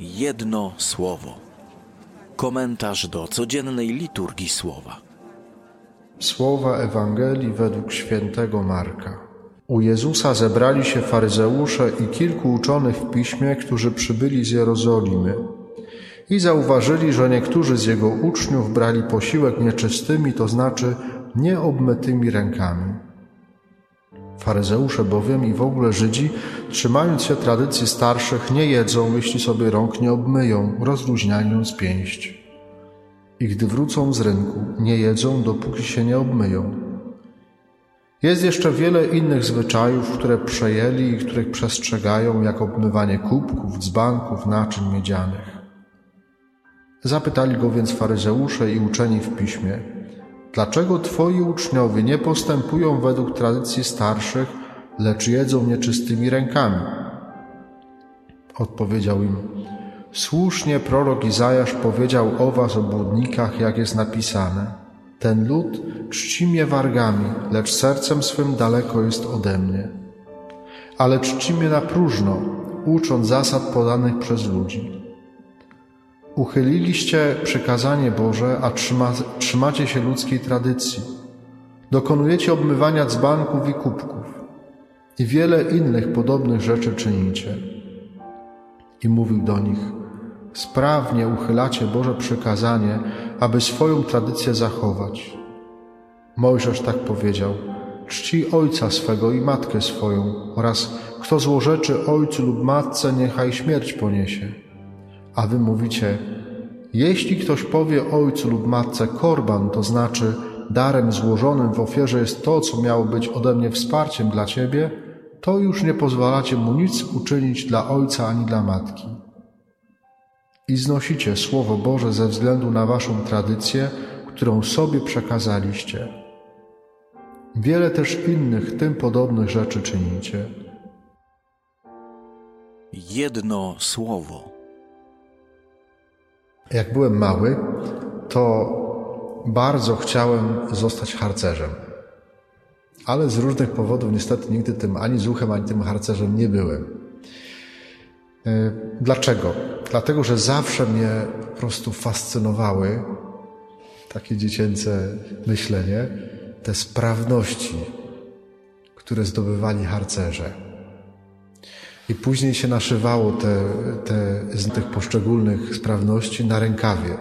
Jedno słowo. Komentarz do codziennej liturgii słowa. Słowa Ewangelii według świętego Marka. U Jezusa zebrali się faryzeusze i kilku uczonych w piśmie, którzy przybyli z Jerozolimy. I zauważyli, że niektórzy z jego uczniów brali posiłek nieczystymi, to znaczy nieobmytymi rękami. Faryzeusze bowiem i w ogóle Żydzi, trzymając się tradycji starszych, nie jedzą, jeśli sobie rąk nie obmyją, rozluźniając pięść. I gdy wrócą z rynku, nie jedzą, dopóki się nie obmyją. Jest jeszcze wiele innych zwyczajów, które przejęli i których przestrzegają, jak obmywanie kubków, dzbanków, naczyń miedzianych. Zapytali go więc faryzeusze i uczeni w piśmie, dlaczego twoi uczniowie nie postępują według tradycji starszych, lecz jedzą nieczystymi rękami? Odpowiedział im, słusznie prorok Izajasz powiedział o was, obłudnikach, jak jest napisane. Ten lud czci mnie wargami, lecz sercem swym daleko jest ode mnie. Ale czci mnie na próżno, ucząc zasad podanych przez ludzi. Uchyliliście przykazanie Boże, a trzyma, trzymacie się ludzkiej tradycji. Dokonujecie obmywania dzbanków i kubków i wiele innych podobnych rzeczy czynicie. I mówił do nich, sprawnie uchylacie Boże przykazanie, aby swoją tradycję zachować. Mojżesz tak powiedział, czci ojca swego i matkę swoją oraz kto złorzeczy ojcu lub matce, niechaj śmierć poniesie. A wy mówicie, jeśli ktoś powie ojcu lub matce korban, to znaczy darem złożonym w ofierze jest to, co miało być ode mnie wsparciem dla ciebie, to już nie pozwalacie mu nic uczynić dla ojca ani dla matki. I znosicie Słowo Boże ze względu na waszą tradycję, którą sobie przekazaliście. Wiele też innych tym podobnych rzeczy czynicie. Jedno słowo. Jak byłem mały, to bardzo chciałem zostać harcerzem. Ale z różnych powodów niestety nigdy tym ani zuchem, ani tym harcerzem nie byłem. E, dlaczego? Dlatego, że zawsze mnie po prostu fascynowały takie dziecięce myślenie, te sprawności, które zdobywali harcerze. I później się naszywało te, te, z tych poszczególnych sprawności na rękawie.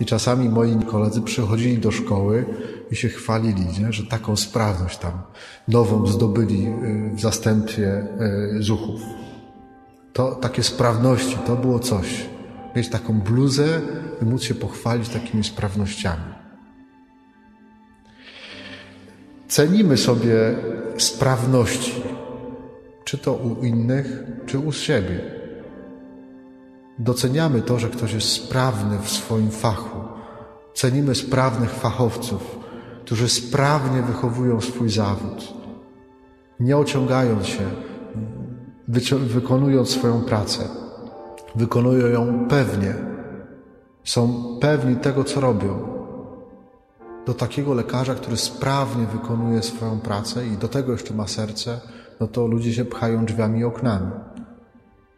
I czasami moi koledzy przychodzili do szkoły i się chwalili, nie? że taką sprawność tam nową zdobyli y, w zastępie y, zuchów. To takie sprawności, to było coś. Mieć taką bluzę i móc się pochwalić takimi sprawnościami. Cenimy sobie sprawności, czy to u innych, czy u siebie. Doceniamy to, że ktoś jest sprawny w swoim fachu. Cenimy sprawnych fachowców, którzy sprawnie wychowują swój zawód, nie ociągając się, wykonując swoją pracę. Wykonują ją pewnie, są pewni tego, co robią. Do takiego lekarza, który sprawnie wykonuje swoją pracę i do tego jeszcze ma serce, no to ludzie się pchają drzwiami i oknami.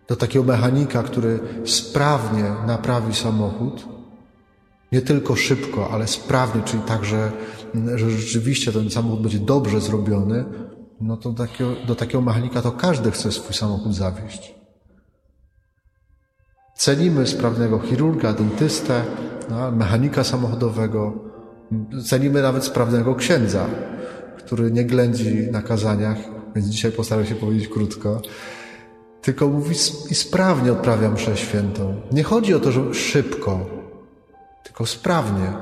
Do takiego mechanika, który sprawnie naprawi samochód, nie tylko szybko, ale sprawnie, czyli tak, że, że rzeczywiście ten samochód będzie dobrze zrobiony, no to do takiego, do takiego mechanika to każdy chce swój samochód zawieźć. Cenimy sprawnego chirurga, dentystę, no, mechanika samochodowego, cenimy nawet sprawnego księdza, który nie ględzi na kazaniach, więc dzisiaj postaram się powiedzieć krótko. Tylko mówi i sprawnie odprawia mszę świętą. Nie chodzi o to, że szybko, tylko sprawnie,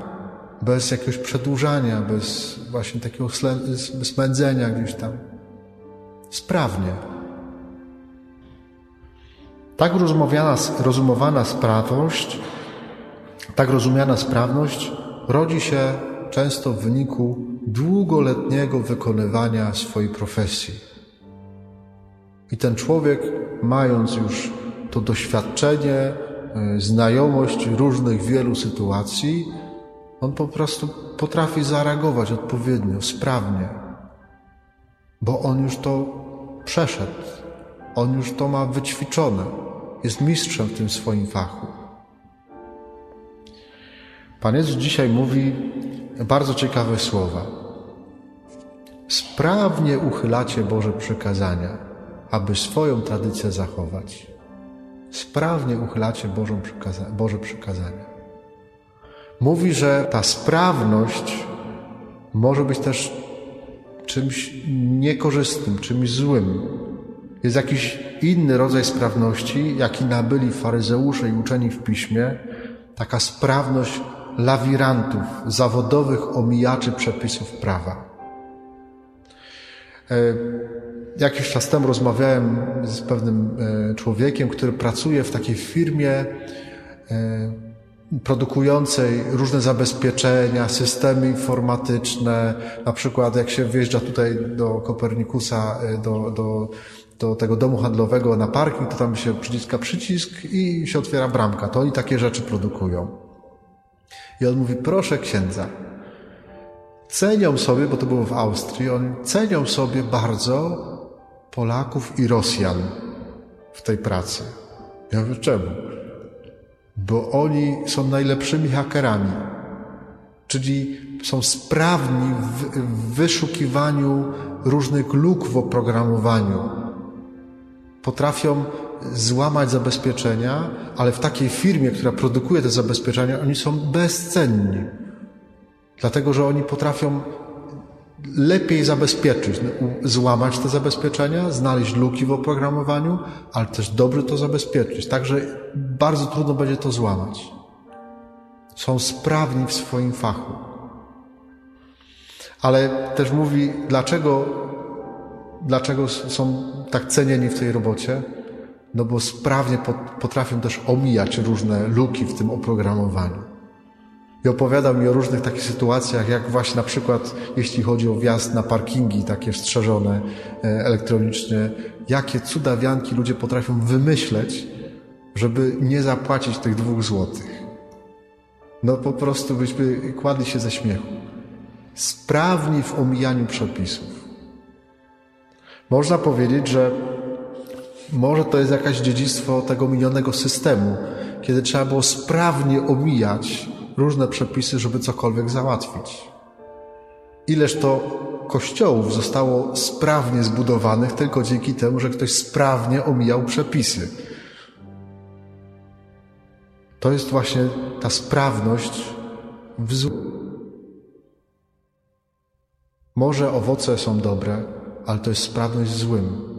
bez jakiegoś przedłużania, bez właśnie takiego smędzenia gdzieś tam. Sprawnie. Tak rozumowana, rozumowana sprawność, tak rozumiana sprawność rodzi się często w wyniku długoletniego wykonywania swojej profesji. I ten człowiek, mając już to doświadczenie, e, znajomość różnych wielu sytuacji, on po prostu potrafi zareagować odpowiednio, sprawnie, bo on już to przeszedł, on już to ma wyćwiczone jest mistrzem w tym swoim fachu. Pan Jezus dzisiaj mówi bardzo ciekawe słowa. Sprawnie uchylacie Boże przykazania, aby swoją tradycję zachować. Sprawnie uchylacie Bożą przykaza Boże przykazania. Mówi, że ta sprawność może być też czymś niekorzystnym, czymś złym. Jest jakiś inny rodzaj sprawności, jaki nabyli faryzeusze i uczeni w piśmie, taka sprawność lawirantów, zawodowych omijaczy przepisów prawa. E, jakiś czas temu rozmawiałem z pewnym e, człowiekiem, który pracuje w takiej firmie e, produkującej różne zabezpieczenia, systemy informatyczne. Na przykład, jak się wjeżdża tutaj do Kopernikusa, do, do, do tego domu handlowego na parking, to tam się przyciska przycisk i się otwiera bramka. To oni takie rzeczy produkują. I on mówi, proszę księdza, cenią sobie, bo to było w Austrii, oni cenią sobie bardzo Polaków i Rosjan w tej pracy. Ja mówię, czemu? Bo oni są najlepszymi hakerami, czyli są sprawni w, w wyszukiwaniu różnych luk w oprogramowaniu. Potrafią złamać zabezpieczenia, ale w takiej firmie, która produkuje te zabezpieczenia, oni są bezcenni. Dlatego, że oni potrafią lepiej zabezpieczyć, złamać te zabezpieczenia, znaleźć luki w oprogramowaniu, ale też dobrze to zabezpieczyć. Także bardzo trudno będzie to złamać. Są sprawni w swoim fachu. Ale też mówi, dlaczego, dlaczego są tak cenieni w tej robocie? No bo sprawnie potrafią też omijać różne luki w tym oprogramowaniu. I opowiadał mi o różnych takich sytuacjach, jak właśnie na przykład jeśli chodzi o wjazd na parkingi takie strzeżone e, elektronicznie, jakie cudawianki ludzie potrafią wymyśleć, żeby nie zapłacić tych dwóch złotych. No po prostu byśmy kładli się ze śmiechu. Sprawni w omijaniu przepisów. Można powiedzieć, że może to jest jakieś dziedzictwo tego minionego systemu, kiedy trzeba było sprawnie omijać różne przepisy, żeby cokolwiek załatwić. Ileż to kościołów zostało sprawnie zbudowanych tylko dzięki temu, że ktoś sprawnie omijał przepisy. To jest właśnie ta sprawność w Może owoce są dobre, ale to jest sprawność w złym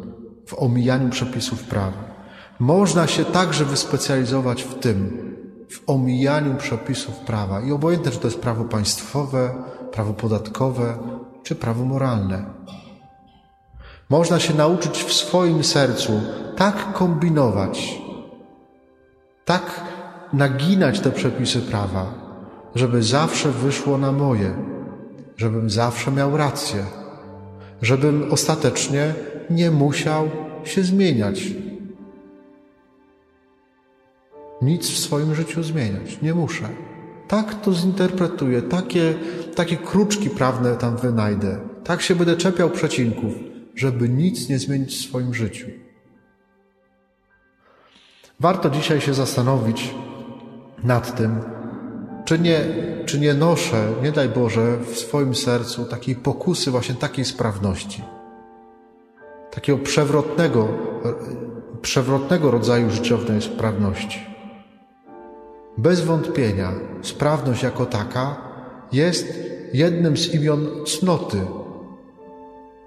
w omijaniu przepisów prawa. Można się także wyspecjalizować w tym, w omijaniu przepisów prawa. I obojętne, czy to jest prawo państwowe, prawo podatkowe, czy prawo moralne. Można się nauczyć w swoim sercu tak kombinować, tak naginać te przepisy prawa, żeby zawsze wyszło na moje, żebym zawsze miał rację, żebym ostatecznie nie musiał się zmieniać. Nic w swoim życiu zmieniać. Nie muszę. Tak to zinterpretuję, takie, takie kruczki prawne tam wynajdę. Tak się będę czepiał przecinków, żeby nic nie zmienić w swoim życiu. Warto dzisiaj się zastanowić nad tym, czy nie, czy nie noszę, nie daj Boże, w swoim sercu takiej pokusy, właśnie takiej sprawności takiego przewrotnego, przewrotnego rodzaju życiowej sprawności. Bez wątpienia sprawność jako taka jest jednym z imion cnoty,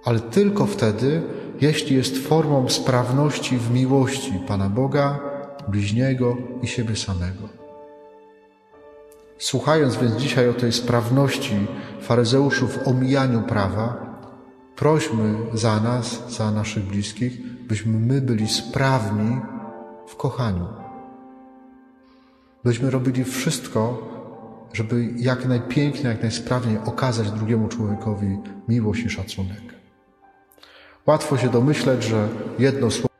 ale tylko wtedy, jeśli jest formą sprawności w miłości Pana Boga, bliźniego i siebie samego. Słuchając więc dzisiaj o tej sprawności faryzeuszów w omijaniu prawa, Prośmy za nas, za naszych bliskich, byśmy my byli sprawni w kochaniu. Byśmy robili wszystko, żeby jak najpiękniej, jak najsprawniej okazać drugiemu człowiekowi miłość i szacunek. Łatwo się domyśleć, że jedno słowo